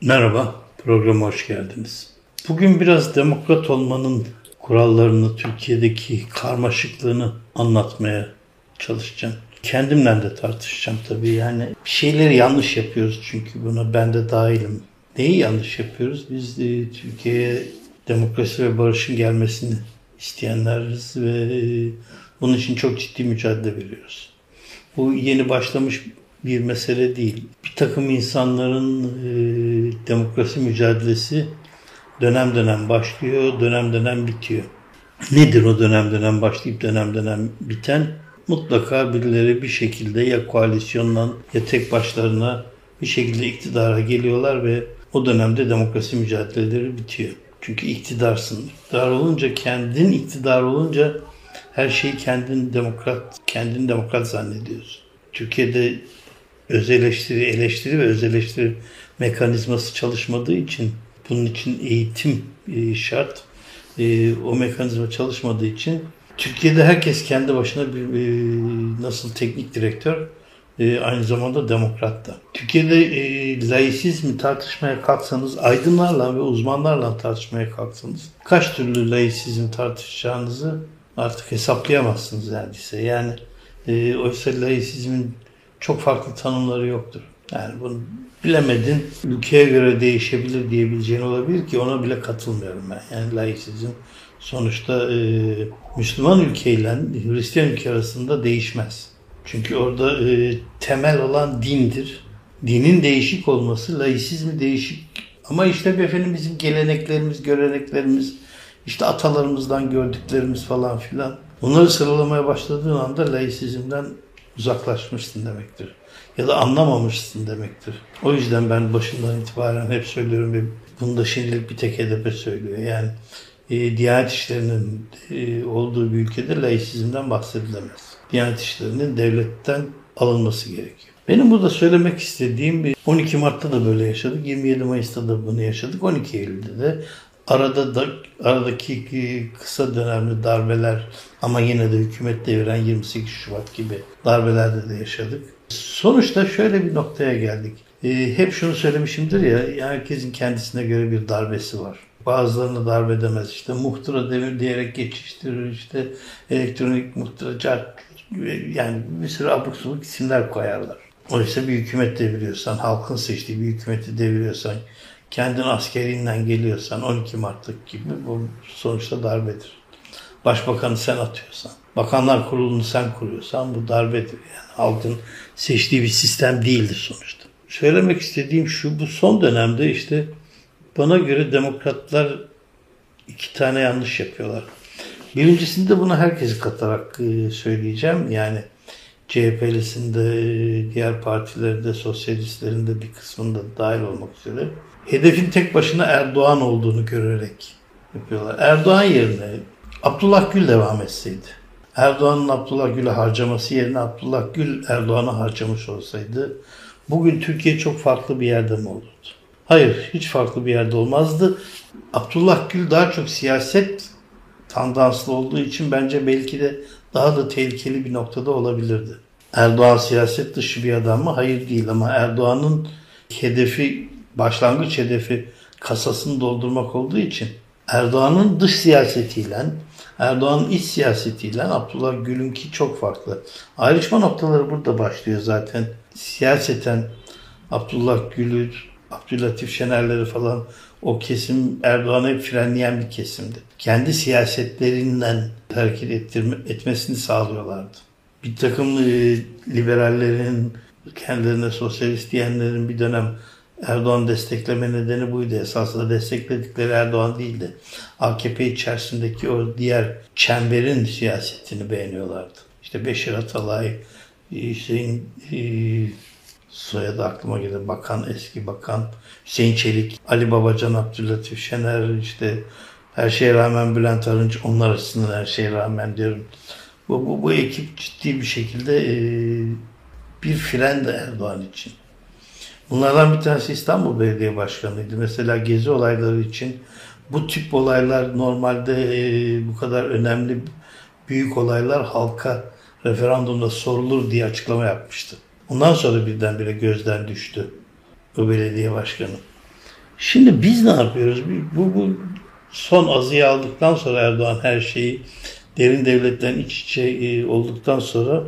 Merhaba, programa hoş geldiniz. Bugün biraz demokrat olmanın kurallarını, Türkiye'deki karmaşıklığını anlatmaya çalışacağım. Kendimle de tartışacağım tabii. Yani bir şeyleri yanlış yapıyoruz çünkü buna ben de dahilim. Neyi yanlış yapıyoruz? Biz de Türkiye'ye demokrasi ve barışın gelmesini isteyenleriz ve bunun için çok ciddi mücadele veriyoruz. Bu yeni başlamış bir mesele değil. Bir takım insanların e, demokrasi mücadelesi dönem dönem başlıyor, dönem dönem bitiyor. Nedir o dönem dönem başlayıp dönem dönem biten? Mutlaka birileri bir şekilde ya koalisyonla ya tek başlarına bir şekilde iktidara geliyorlar ve o dönemde demokrasi mücadeleleri bitiyor. Çünkü iktidarsın. İktidar olunca kendin iktidar olunca her şeyi kendin demokrat, kendin demokrat zannediyorsun. Türkiye'de öz eleştiri, eleştiri ve öz eleştiri mekanizması çalışmadığı için bunun için eğitim e, şart. E, o mekanizma çalışmadığı için Türkiye'de herkes kendi başına bir e, nasıl teknik direktör aynı zamanda demokrat da. Türkiye'de e, laisizmi tartışmaya kalksanız, aydınlarla ve uzmanlarla tartışmaya kalksanız kaç türlü laisizm tartışacağınızı artık hesaplayamazsınız neredeyse. Yani e, oysa laisizmin çok farklı tanımları yoktur. Yani bunu bilemedin, ülkeye göre değişebilir diyebileceğin olabilir ki ona bile katılmıyorum ben. Yani laiksizm sonuçta e, Müslüman ülkeyle Hristiyan ülke arasında değişmez. Çünkü orada e, temel olan dindir. Dinin değişik olması, laisizmi değişik. Ama işte efendim bizim geleneklerimiz, göreneklerimiz, işte atalarımızdan gördüklerimiz falan filan. Bunları sıralamaya başladığın anda laisizmden uzaklaşmışsın demektir. Ya da anlamamışsın demektir. O yüzden ben başından itibaren hep söylüyorum ve bunu da şimdilik bir tek HDP söylüyor. Yani e, Diyanet işlerinin e, olduğu bir ülkede laisizmden bahsedilemez. Diyanet işlerinin devletten alınması gerekiyor. Benim burada söylemek istediğim 12 Mart'ta da böyle yaşadık, 27 Mayıs'ta da bunu yaşadık, 12 Eylül'de de Arada da aradaki kısa dönemli darbeler ama yine de hükümet deviren 28 Şubat gibi darbelerde de yaşadık. Sonuçta şöyle bir noktaya geldik. E, hep şunu söylemişimdir ya, herkesin kendisine göre bir darbesi var. Bazılarını darbe edemez. İşte muhtıra demir diyerek geçiştirir. işte elektronik muhtıra, yani bir sürü abuk subuk isimler koyarlar. Oysa bir hükümet deviriyorsan, halkın seçtiği bir hükümeti deviriyorsan, kendin askerinden geliyorsan 12 Mart'lık gibi bu sonuçta darbedir. Başbakanı sen atıyorsan, bakanlar kurulunu sen kuruyorsan bu darbedir. Yani halkın seçtiği bir sistem değildir sonuçta. Söylemek istediğim şu, bu son dönemde işte bana göre demokratlar iki tane yanlış yapıyorlar. Birincisinde bunu herkesi katarak e, söyleyeceğim. Yani CHP'lisinde, diğer partilerde, sosyalistlerinde bir kısmında dahil olmak üzere hedefin tek başına Erdoğan olduğunu görerek yapıyorlar. Erdoğan yerine Abdullah Gül devam etseydi, Erdoğan'ın Abdullah Gül'e harcaması yerine Abdullah Gül Erdoğan'a harcamış olsaydı bugün Türkiye çok farklı bir yerde mi olurdu? Hayır, hiç farklı bir yerde olmazdı. Abdullah Gül daha çok siyaset tandanslı olduğu için bence belki de daha da tehlikeli bir noktada olabilirdi. Erdoğan siyaset dışı bir adam mı? Hayır değil ama Erdoğan'ın hedefi başlangıç hedefi kasasını doldurmak olduğu için Erdoğan'ın dış siyasetiyle Erdoğan'ın iç siyasetiyle Abdullah Gül'ünki çok farklı. Ayrışma noktaları burada başlıyor zaten. Siyaseten Abdullah Gül'ü, Abdülatif Şenerleri falan o kesim Erdoğan'ı frenleyen bir kesimdi. Kendi siyasetlerinden hareket ettirme, etmesini sağlıyorlardı. Bir takım e, liberallerin, kendilerine sosyalist diyenlerin bir dönem Erdoğan destekleme nedeni buydu. Esasında destekledikleri Erdoğan değildi. AKP içerisindeki o diğer çemberin siyasetini beğeniyorlardı. İşte Beşir Atalay, Hüseyin e, soyadı aklıma geldi. Bakan, eski bakan Hüseyin Çelik, Ali Babacan, Abdülatif Şener, işte her şeye rağmen Bülent Arınç, onlar açısından her şeye rağmen diyorum. Bu, bu, bu ekip ciddi bir şekilde e, bir fren de Erdoğan için. Bunlardan bir tanesi İstanbul Belediye Başkanı'ydı. Mesela gezi olayları için bu tip olaylar normalde e, bu kadar önemli büyük olaylar halka referandumda sorulur diye açıklama yapmıştı. Ondan sonra birdenbire gözden düştü bu belediye başkanı. Şimdi biz ne yapıyoruz? Bu, bu son azıyı aldıktan sonra Erdoğan her şeyi derin devletlerin iç içe e, olduktan sonra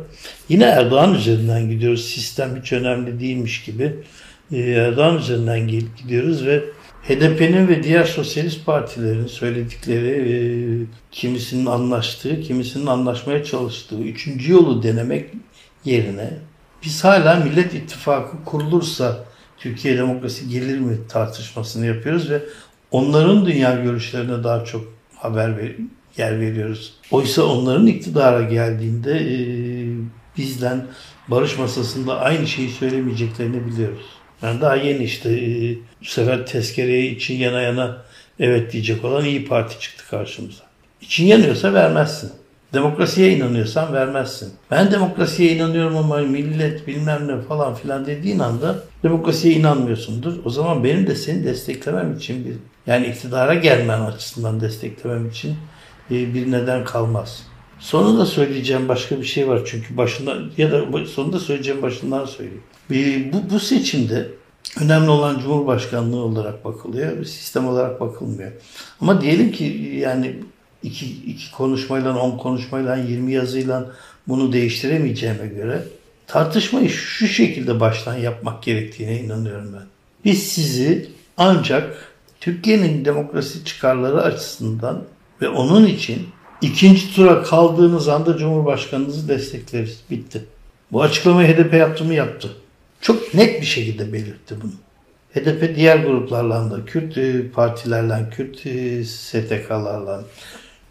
yine Erdoğan üzerinden gidiyoruz. Sistem hiç önemli değilmiş gibi Erdoğan üzerinden gidiyoruz ve HDP'nin ve diğer sosyalist partilerin söyledikleri e, kimisinin anlaştığı, kimisinin anlaşmaya çalıştığı üçüncü yolu denemek yerine biz hala Millet İttifakı kurulursa Türkiye demokrasi gelir mi tartışmasını yapıyoruz ve onların dünya görüşlerine daha çok haber ver, yer veriyoruz. Oysa onların iktidara geldiğinde e, bizden barış masasında aynı şeyi söylemeyeceklerini biliyoruz. Yani daha yeni işte e, bu sefer tezkereye için yana yana evet diyecek olan iyi Parti çıktı karşımıza. İçin yanıyorsa vermezsin. Demokrasiye inanıyorsan vermezsin. Ben demokrasiye inanıyorum ama millet bilmem ne falan filan dediğin anda demokrasiye inanmıyorsundur. O zaman benim de seni desteklemem için bir yani iktidara gelmen açısından desteklemem için e, bir neden kalmaz. Sonunda söyleyeceğim başka bir şey var çünkü başında ya da sonunda söyleyeceğim başından söyleyeyim. Bu, bu seçimde önemli olan Cumhurbaşkanlığı olarak bakılıyor, sistem olarak bakılmıyor. Ama diyelim ki yani iki, iki konuşmayla, on konuşmayla, yirmi yazıyla bunu değiştiremeyeceğime göre tartışmayı şu şekilde baştan yapmak gerektiğine inanıyorum ben. Biz sizi ancak Türkiye'nin demokrasi çıkarları açısından ve onun için ikinci tura kaldığınız anda Cumhurbaşkanınızı destekleriz. Bitti. Bu açıklamayı HDP yaptı mı yaptı. Çok net bir şekilde belirtti bunu. HDP diğer gruplarla da, Kürt e, partilerle, Kürt e, STK'larla,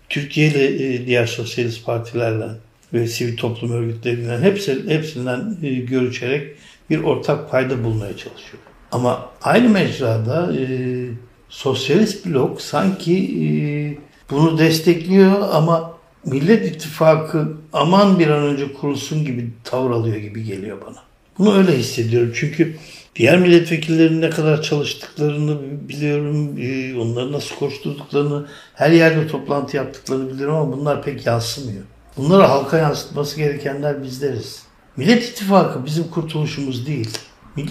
Türkiye ile e, diğer sosyalist partilerle ve sivil toplum örgütleriyle hepsi, hepsinden görüşerek bir ortak payda bulmaya çalışıyor. Ama aynı mecrada e, sosyalist blok sanki e, bunu destekliyor ama Millet İttifakı aman bir an önce kurulsun gibi tavır alıyor gibi geliyor bana. Bunu öyle hissediyorum çünkü diğer milletvekillerinin ne kadar çalıştıklarını biliyorum, e, onları nasıl koşturduklarını, her yerde toplantı yaptıklarını biliyorum ama bunlar pek yansımıyor. Bunları halka yansıtması gerekenler bizleriz. Millet İttifakı bizim kurtuluşumuz değil.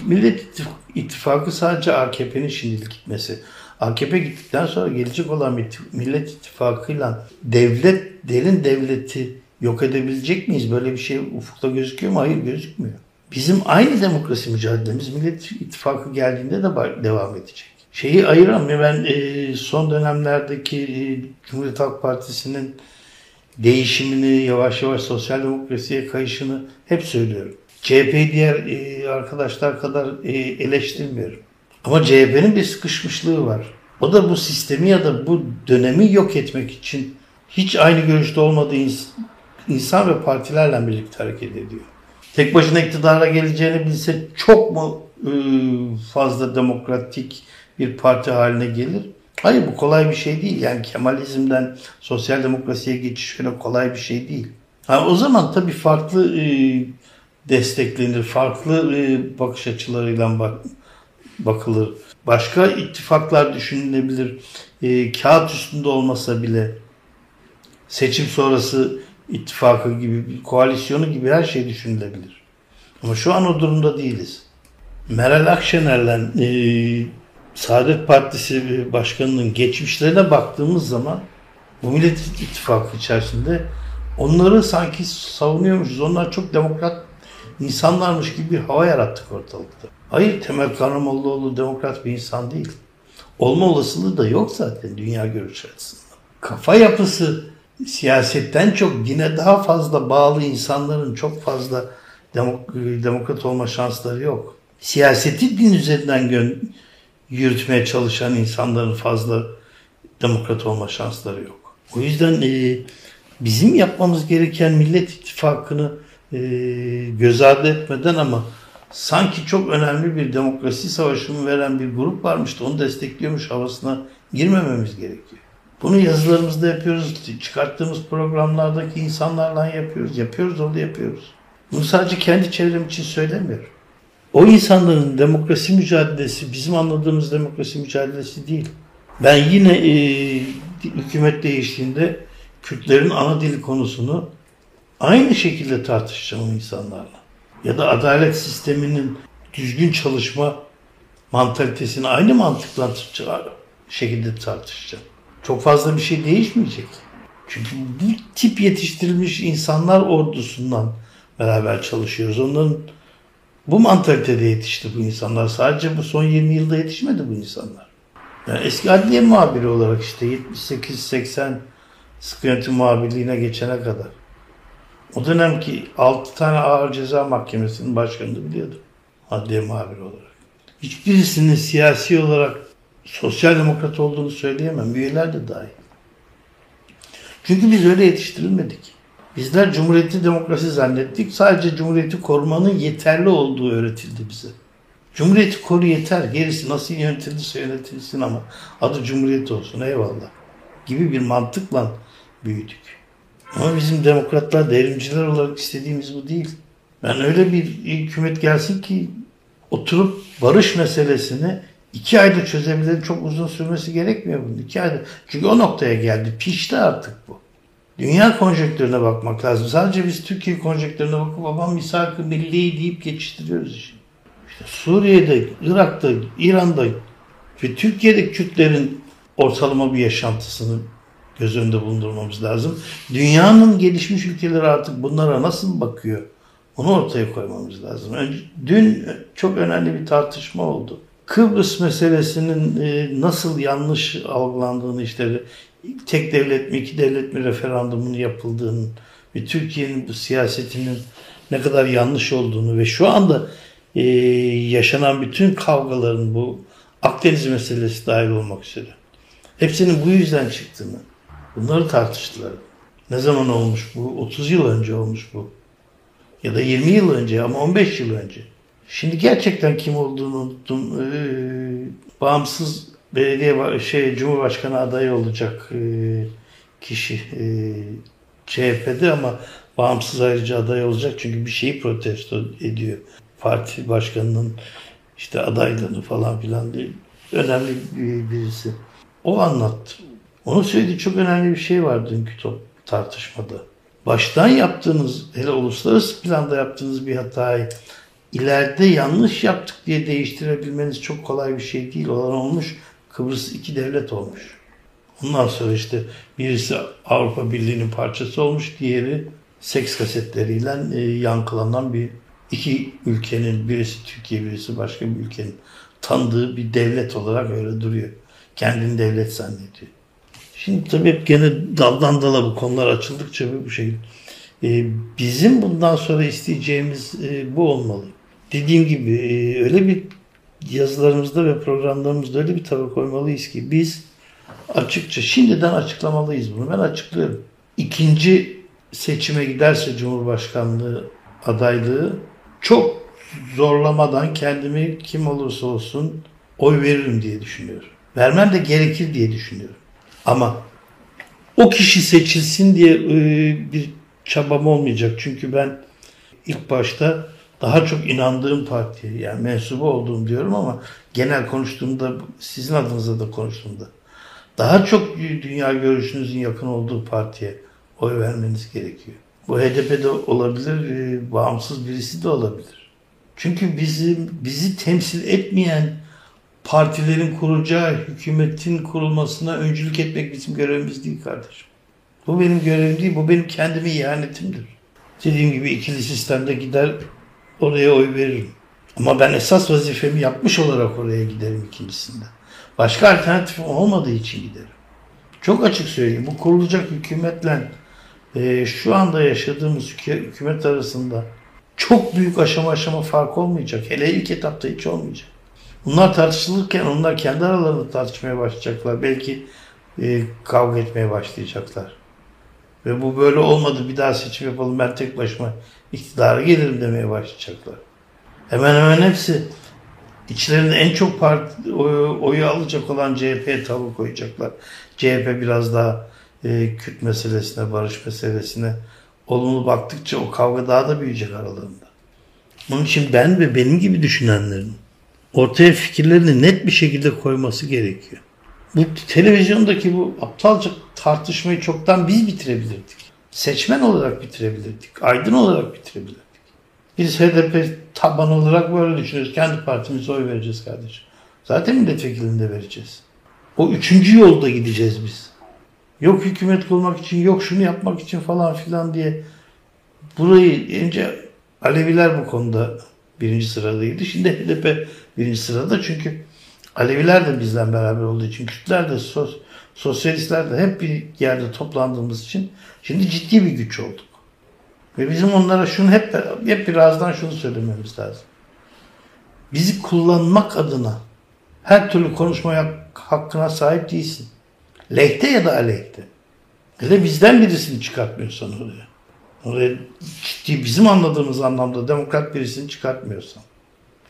Millet İttifakı sadece AKP'nin şimdilik gitmesi. AKP gittikten sonra gelecek olan Millet İttifakı'yla devlet, derin devleti yok edebilecek miyiz? Böyle bir şey ufukta gözüküyor mu? Hayır gözükmüyor. Bizim aynı demokrasi mücadelemiz Millet İttifakı geldiğinde de devam edecek. Şeyi ayıramıyor. Ben e, son dönemlerdeki e, Cumhuriyet Halk Partisi'nin değişimini, yavaş yavaş sosyal demokrasiye kayışını hep söylüyorum. CHP diğer e, arkadaşlar kadar eleştirmiyorum. Ama CHP'nin bir sıkışmışlığı var. O da bu sistemi ya da bu dönemi yok etmek için hiç aynı görüşte olmadığı insan ve partilerle birlikte hareket ediyor. Tek başına iktidara geleceğini bilse çok mu e, fazla demokratik bir parti haline gelir? Hayır bu kolay bir şey değil. Yani Kemalizmden sosyal demokrasiye geçiş öyle kolay bir şey değil. Ha, o zaman tabii farklı e, desteklenir, farklı e, bakış açılarıyla bak, bakılır. Başka ittifaklar düşünülebilir. E, kağıt üstünde olmasa bile seçim sonrası ittifakı gibi, koalisyonu gibi her şey düşünülebilir. Ama şu an o durumda değiliz. Meral Akşener'le e, Saadet Partisi Başkanı'nın geçmişlerine baktığımız zaman bu Millet İttifakı içerisinde onları sanki savunuyormuşuz. Onlar çok demokrat insanlarmış gibi bir hava yarattık ortalıkta. Hayır Temel Karamollaoğlu demokrat bir insan değil. Olma olasılığı da yok zaten dünya görüşü açısından. Kafa yapısı siyasetten çok dine daha fazla bağlı insanların çok fazla demok demokrat olma şansları yok. Siyaseti din üzerinden yürütmeye çalışan insanların fazla demokrat olma şansları yok. O yüzden e, bizim yapmamız gereken Millet İttifakı'nı e, göz ardı etmeden ama sanki çok önemli bir demokrasi savaşımı veren bir grup varmış da onu destekliyormuş havasına girmememiz gerekiyor. Bunu yazılarımızda yapıyoruz, çıkarttığımız programlardaki insanlarla yapıyoruz. Yapıyoruz, onu yapıyoruz. Bunu sadece kendi çevrem için söylemiyorum. O insanların demokrasi mücadelesi bizim anladığımız demokrasi mücadelesi değil. Ben yine e, hükümet değiştiğinde Kürtlerin ana dili konusunu aynı şekilde tartışacağım insanlarla. Ya da adalet sisteminin düzgün çalışma mantalitesini aynı mantıkla şekilde tartışacağım. Çok fazla bir şey değişmeyecek. Çünkü bu tip yetiştirilmiş insanlar ordusundan beraber çalışıyoruz. Onların bu mantalitede yetişti bu insanlar. Sadece bu son 20 yılda yetişmedi bu insanlar. Yani eski adliye muhabiri olarak işte 78-80 sıkı yönetim muhabirliğine geçene kadar. O dönemki 6 tane ağır ceza mahkemesinin başkanını biliyordum. Adliye muhabiri olarak. Hiçbirisinin siyasi olarak sosyal demokrat olduğunu söyleyemem. Üyeler de dahil. Çünkü biz öyle yetiştirilmedik. Bizler Cumhuriyeti demokrasi zannettik. Sadece Cumhuriyeti korumanın yeterli olduğu öğretildi bize. Cumhuriyeti koru yeter. Gerisi nasıl yönetilirse yönetilsin ama adı Cumhuriyet olsun eyvallah. Gibi bir mantıkla büyüdük. Ama bizim demokratlar, devrimciler olarak istediğimiz bu değil. Ben öyle bir hükümet gelsin ki oturup barış meselesini iki ayda çözebilir. Çok uzun sürmesi gerekmiyor bunun. İki ayda. Çünkü o noktaya geldi. Pişti artık bu. Dünya konjektörüne bakmak lazım. Sadece biz Türkiye konjektörüne bakıp babam misak-ı milli deyip geçiştiriyoruz işi. İşte Suriye'de, Irak'ta, İran'da ve Türkiye'de Kürtlerin ortalama bir yaşantısını göz önünde bulundurmamız lazım. Dünyanın gelişmiş ülkeleri artık bunlara nasıl bakıyor? Onu ortaya koymamız lazım. Önce, dün çok önemli bir tartışma oldu. Kıbrıs meselesinin e, nasıl yanlış algılandığını işte tek devlet mi iki devlet mi referandumunun yapıldığını ve Türkiye'nin bu siyasetinin ne kadar yanlış olduğunu ve şu anda e, yaşanan bütün kavgaların bu Akdeniz meselesi dahil olmak üzere hepsinin bu yüzden çıktığını bunları tartıştılar. Ne zaman olmuş bu? 30 yıl önce olmuş bu. Ya da 20 yıl önce ama 15 yıl önce. Şimdi gerçekten kim olduğunu unuttum. Ee, bağımsız belediye şey Cumhurbaşkanı adayı olacak e, kişi e, CHP'de ama bağımsız ayrıca aday olacak çünkü bir şeyi protesto ediyor. Parti başkanının işte adaylığını falan filan diye önemli bir, birisi. O anlattı. Onun söylediği çok önemli bir şey var dünkü top tartışmada. Baştan yaptığınız, hele uluslararası planda yaptığınız bir hatayı ileride yanlış yaptık diye değiştirebilmeniz çok kolay bir şey değil. Olan olmuş Kıbrıs iki devlet olmuş. Ondan sonra işte birisi Avrupa Birliği'nin parçası olmuş, diğeri seks kasetleriyle e, yankılanan bir iki ülkenin birisi Türkiye birisi başka bir ülkenin tanıdığı bir devlet olarak öyle duruyor. Kendini devlet zannediyor. Şimdi tabii hep gene daldan dala bu konular açıldıkça bu şey. Ee, bizim bundan sonra isteyeceğimiz e, bu olmalı. Dediğim gibi e, öyle bir yazılarımızda ve programlarımızda öyle bir tavır koymalıyız ki biz açıkça şimdiden açıklamalıyız bunu. Ben açıklıyorum. İkinci seçime giderse Cumhurbaşkanlığı adaylığı çok zorlamadan kendimi kim olursa olsun oy veririm diye düşünüyorum. Vermem de gerekir diye düşünüyorum. Ama o kişi seçilsin diye e, bir çabam olmayacak. Çünkü ben ilk başta daha çok inandığım partiye yani mensubu olduğum diyorum ama genel konuştuğumda sizin adınıza da konuştuğumda daha çok dünya görüşünüzün yakın olduğu partiye oy vermeniz gerekiyor. Bu HDP'de olabilir, e, bağımsız birisi de olabilir. Çünkü bizim bizi temsil etmeyen partilerin kuracağı hükümetin kurulmasına öncülük etmek bizim görevimiz değil kardeşim. Bu benim görevim değil, bu benim kendime ihanetimdir. Dediğim gibi ikili sistemde gider oraya oy veririm. Ama ben esas vazifemi yapmış olarak oraya giderim ikincisinde. Başka alternatif olmadığı için giderim. Çok açık söyleyeyim. Bu kurulacak hükümetle e, şu anda yaşadığımız hükümet arasında çok büyük aşama aşama fark olmayacak. Hele ilk etapta hiç olmayacak. Bunlar tartışılırken onlar kendi aralarında tartışmaya başlayacaklar. Belki e, kavga etmeye başlayacaklar. Ve bu böyle olmadı bir daha seçim yapalım ben tek başıma iktidara gelirim demeye başlayacaklar. Hemen hemen hepsi içlerinde en çok parti, oyu alacak olan CHP'ye tavır koyacaklar. CHP biraz daha e, Kürt meselesine, barış meselesine olumlu baktıkça o kavga daha da büyüyecek aralarında. Onun için ben ve benim gibi düşünenlerin ortaya fikirlerini net bir şekilde koyması gerekiyor. Bu televizyondaki bu aptalca tartışmayı çoktan biz bitirebilirdik. Seçmen olarak bitirebilirdik. Aydın olarak bitirebilirdik. Biz HDP taban olarak böyle düşünüyoruz. Kendi partimize oy vereceğiz kardeşim. Zaten milletvekilini de vereceğiz. O üçüncü yolda gideceğiz biz. Yok hükümet kurmak için, yok şunu yapmak için falan filan diye. Burayı önce Aleviler bu konuda birinci sıradaydı. Şimdi HDP birinci sırada çünkü Aleviler de bizden beraber olduğu için, Kürtler de, sos, sosyalistler de hep bir yerde toplandığımız için şimdi ciddi bir güç olduk. Ve bizim onlara şunu hep, hep birazdan şunu söylememiz lazım. Bizi kullanmak adına her türlü konuşmaya hakkına sahip değilsin. Lehte ya da aleyhte. Hele bizden birisini çıkartmıyorsan oraya. Oraya ciddi bizim anladığımız anlamda demokrat birisini çıkartmıyorsan.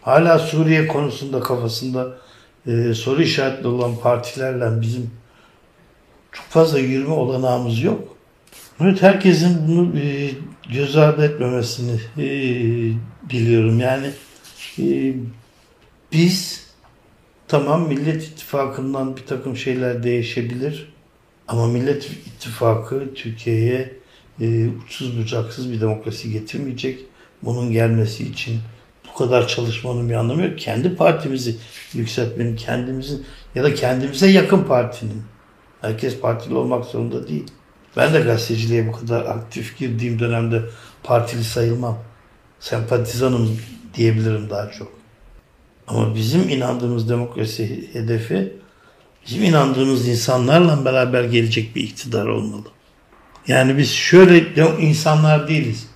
Hala Suriye konusunda kafasında e, soru işaretli olan partilerle bizim çok fazla yürüme olanağımız yok. Evet herkesin bunu e, göz ardı etmemesini e, diliyorum. Yani e, biz tamam Millet İttifakı'ndan bir takım şeyler değişebilir ama Millet İttifakı Türkiye'ye e, uçsuz bucaksız bir demokrasi getirmeyecek. Bunun gelmesi için bu kadar çalışmanın bir anlamı yok. Kendi partimizi yükseltmenin, kendimizin ya da kendimize yakın partinin. Herkes partili olmak zorunda değil. Ben de gazeteciliğe bu kadar aktif girdiğim dönemde partili sayılmam. Sempatizanım diyebilirim daha çok. Ama bizim inandığımız demokrasi hedefi bizim inandığımız insanlarla beraber gelecek bir iktidar olmalı. Yani biz şöyle insanlar değiliz.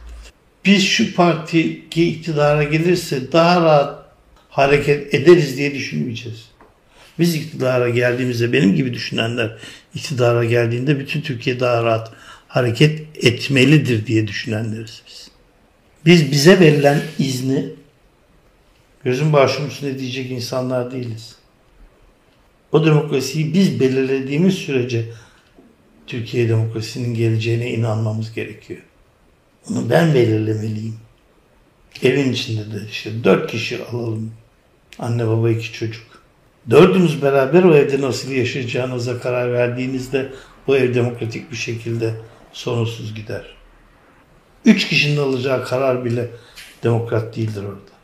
Biz şu parti iktidara gelirse daha rahat hareket ederiz diye düşünmeyeceğiz. Biz iktidara geldiğimizde benim gibi düşünenler iktidara geldiğinde bütün Türkiye daha rahat hareket etmelidir diye düşünenleriz biz. Biz bize verilen izni gözün başım üstüne diyecek insanlar değiliz. O demokrasiyi biz belirlediğimiz sürece Türkiye demokrasinin geleceğine inanmamız gerekiyor. Bunu ben belirlemeliyim. Evin içinde de işte dört kişi alalım. Anne baba iki çocuk. Dördünüz beraber o evde nasıl yaşayacağınıza karar verdiğinizde o ev demokratik bir şekilde sorunsuz gider. Üç kişinin alacağı karar bile demokrat değildir orada.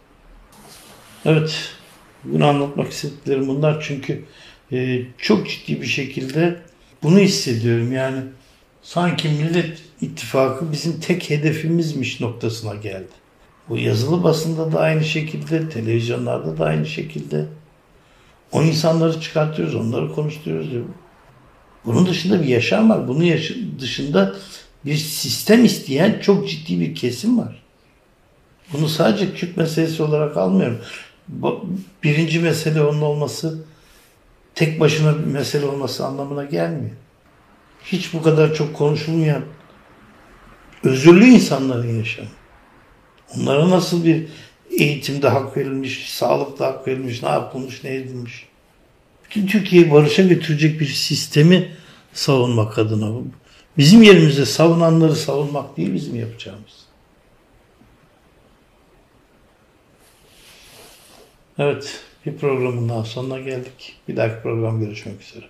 Evet, bunu anlatmak istediklerim bunlar çünkü e, çok ciddi bir şekilde bunu hissediyorum. Yani sanki Millet İttifakı bizim tek hedefimizmiş noktasına geldi. Bu yazılı basında da aynı şekilde, televizyonlarda da aynı şekilde. O insanları çıkartıyoruz, onları konuşturuyoruz. Diyor. Bunun dışında bir yaşam var. Bunun dışında bir sistem isteyen çok ciddi bir kesim var. Bunu sadece Kürt meselesi olarak almıyorum. Birinci mesele onun olması tek başına bir mesele olması anlamına gelmiyor. Hiç bu kadar çok konuşulmayan özürlü insanların yaşamı. Onlara nasıl bir eğitimde hak verilmiş, sağlıkta hak verilmiş, ne yapılmış, ne edilmiş. Bütün Türkiye'yi barışa götürecek bir sistemi savunmak adına. Bizim yerimizde savunanları savunmak değil bizim yapacağımız. Evet, bir programın daha sonuna geldik. Bir dahaki program görüşmek üzere.